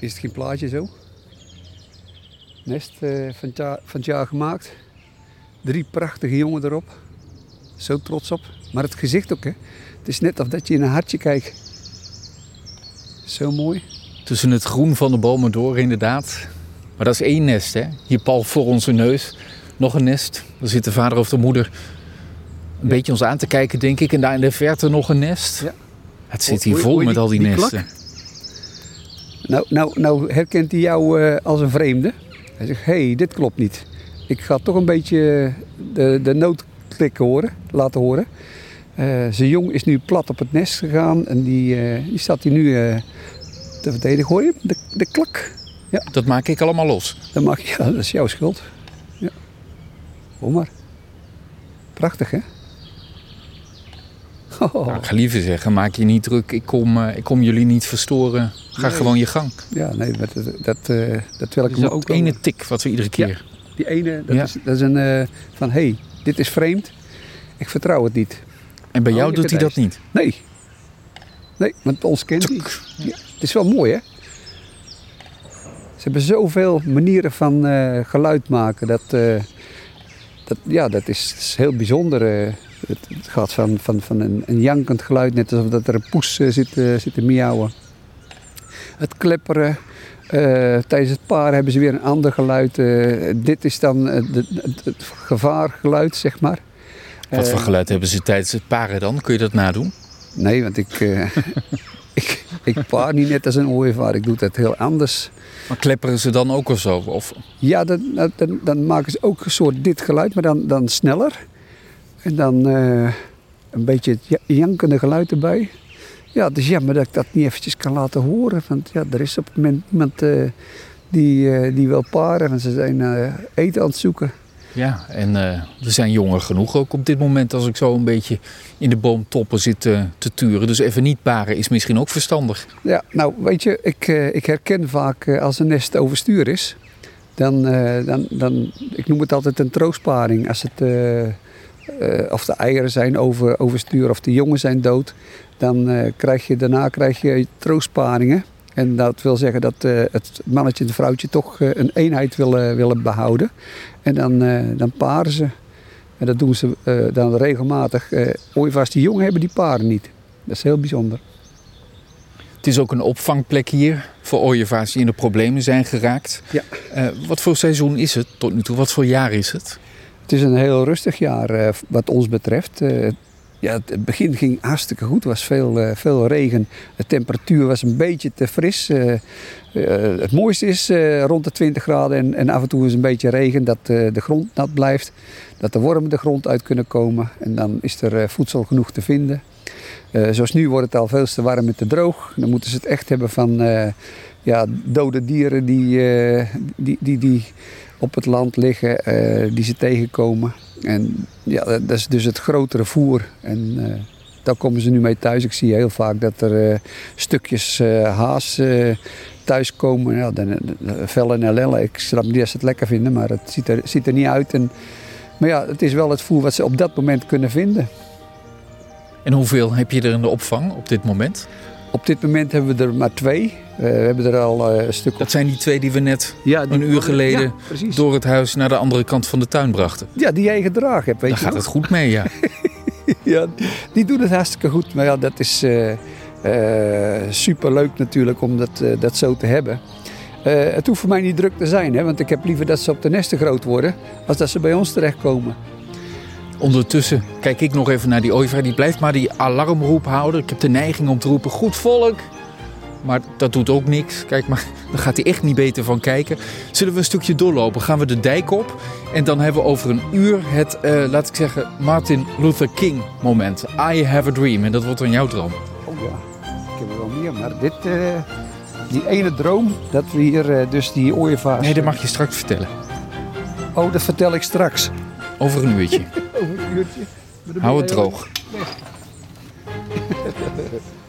Is het geen plaatje zo? Nest eh, van, het jaar, van het jaar gemaakt. Drie prachtige jongen erop. Zo trots op. Maar het gezicht ook, hè. Het is net of dat je in een hartje kijkt. Zo mooi. Tussen het groen van de bomen door, inderdaad. Maar dat is één nest, hè? Hier pal voor onze neus. Nog een nest. Daar zit de vader of de moeder een beetje ons aan te kijken, denk ik. En daar in de verte nog een nest. Ja. Het zit hier vol met al die, die nesten. Nou, nou, nou herkent hij jou eh, als een vreemde. Hij zegt, hé, hey, dit klopt niet. Ik ga toch een beetje de, de noodklik horen, laten horen. Eh, zijn jong is nu plat op het nest gegaan en die, eh, die staat hier nu eh, te verdedigen. Hoor je de, de klak? Dat maak ik allemaal los. Dan mag je, ja, dat is jouw schuld. Ja. Hoor maar. Prachtig, hè? Oh, Nou, ik ga liever zeggen, maak je niet druk. Ik kom, eh, ik kom jullie niet verstoren. Ga Nee. gewoon je gang. ja, nee, dat, dat, dat, eh, dat wil ik Dus hem dat ook ene wel- tik wat we iedere keer... Die ene, dat, Ja. is, dat is een eh, van, hé, hey, dit is vreemd. Ik vertrouw het niet. En bij Oh, jou doet hij dat niet. Nee. Nee, want ons kent hij. Ja, het is wel mooi, hè? Ze hebben zoveel manieren van geluid maken. Dat, dat, ja, dat is, is heel bijzonder. Het, het gaat van, van, van een, een jankend geluid, net alsof dat er een poes eh, zit, eh, zit te miauwen. Het klepperen. eh, tijdens het paren hebben ze weer een ander geluid. dit is dan het, het gevaargeluid, zeg maar. Wat voor geluid hebben ze tijdens het paren dan? Kun je dat nadoen? Nee, want ik, ik, ik paar niet net als een ooievaar. Ik doe dat heel anders. Maar klepperen ze dan ook of zo? Of, Ja, dan, dan- dan, dan maken ze ook een soort dit geluid, maar dan, dan sneller. En dan eh, een beetje het ja- jankende geluid erbij. Ja, het is jammer dat ik dat niet eventjes kan laten horen. Want ja, er is op het moment iemand eh, die, eh, die wil paren. Want ze zijn eten aan het zoeken. ja, en er zijn jongen genoeg ook op dit moment als ik zo een beetje in de boomtoppen zit te turen. Dus even niet paren is misschien ook verstandig. Ja, nou weet je, ik, ik herken vaak als een nest overstuur is. Dan, dan, dan, ik noem het altijd een troostparing. Als het, eh, of de eieren zijn over, overstuur of de jongen zijn dood. Dan eh, krijg je daarna krijg je troostparingen. En dat wil zeggen dat eh, het mannetje en het vrouwtje toch een eenheid willen, willen behouden. En dan, dan paren ze. En dat doen ze dan regelmatig. Ooievaars die jongen hebben, die paren niet. Dat is heel bijzonder. Het is ook een opvangplek hier voor ooievaars die in de problemen zijn geraakt. Ja. Wat voor seizoen is het tot nu toe? Wat voor jaar is het? Het is een heel rustig jaar eh, wat ons betreft. Eh, ja, het- begin ging hartstikke goed. Er was veel, eh, veel regen. De temperatuur was een beetje te fris. Het mooiste is rond de 20 graden en, en af en toe is een beetje regen. Dat de grond nat blijft. Dat de wormen de grond uit kunnen komen. En dan is er voedsel genoeg te vinden. Zoals nu wordt het al veel te warm en te droog. Dan moeten ze het echt hebben van ja, dode dieren die, die, die, die op het land liggen, eh, die ze tegenkomen. En ja, dat is dus het grotere voer. En eh, daar komen ze nu mee thuis. Ik zie heel vaak dat er eh, stukjes haas thuiskomen. Ja, de vellen en lellen. Ik snap niet dat ze het lekker vinden, maar het ziet er, ziet er niet uit. En, maar ja, het is wel het voer wat ze op dat moment kunnen vinden. En hoeveel heb je er in de opvang op dit moment? Op dit moment hebben we er maar twee. Eh, we hebben er al eh, een stuk Dat zijn die twee die we net ja, die- een uur geleden Ja, door het huis naar de andere kant van de tuin brachten. Ja, die jij gedragen hebt, weet Daar je gaat nog? het goed mee, ja. Ja, die doen het hartstikke goed. Maar ja, dat is super leuk natuurlijk om dat, dat zo te hebben. Het hoeft voor mij niet druk te zijn, hè, want ik heb liever dat ze op de nesten groot worden, als dat ze bij ons terechtkomen. Ondertussen kijk ik nog even naar die ooievaar. Die blijft maar die alarmroep houden. Ik heb de neiging om te roepen, goed volk. Maar dat doet ook niks. Kijk maar, daar gaat hij echt niet beter van kijken. Zullen we een stukje doorlopen? Gaan we de dijk op. En dan hebben we over een uur het, eh, laat ik zeggen, Martin Luther King moment. I have a dream. En dat wordt dan jouw droom. Oh ja, ik heb er wel meer, maar dit, eh, die ene droom, dat we hier eh, dus die ooievaars... Nee, dat mag je straks vertellen. Oh, dat vertel ik straks. Over een uurtje. Hou het droog.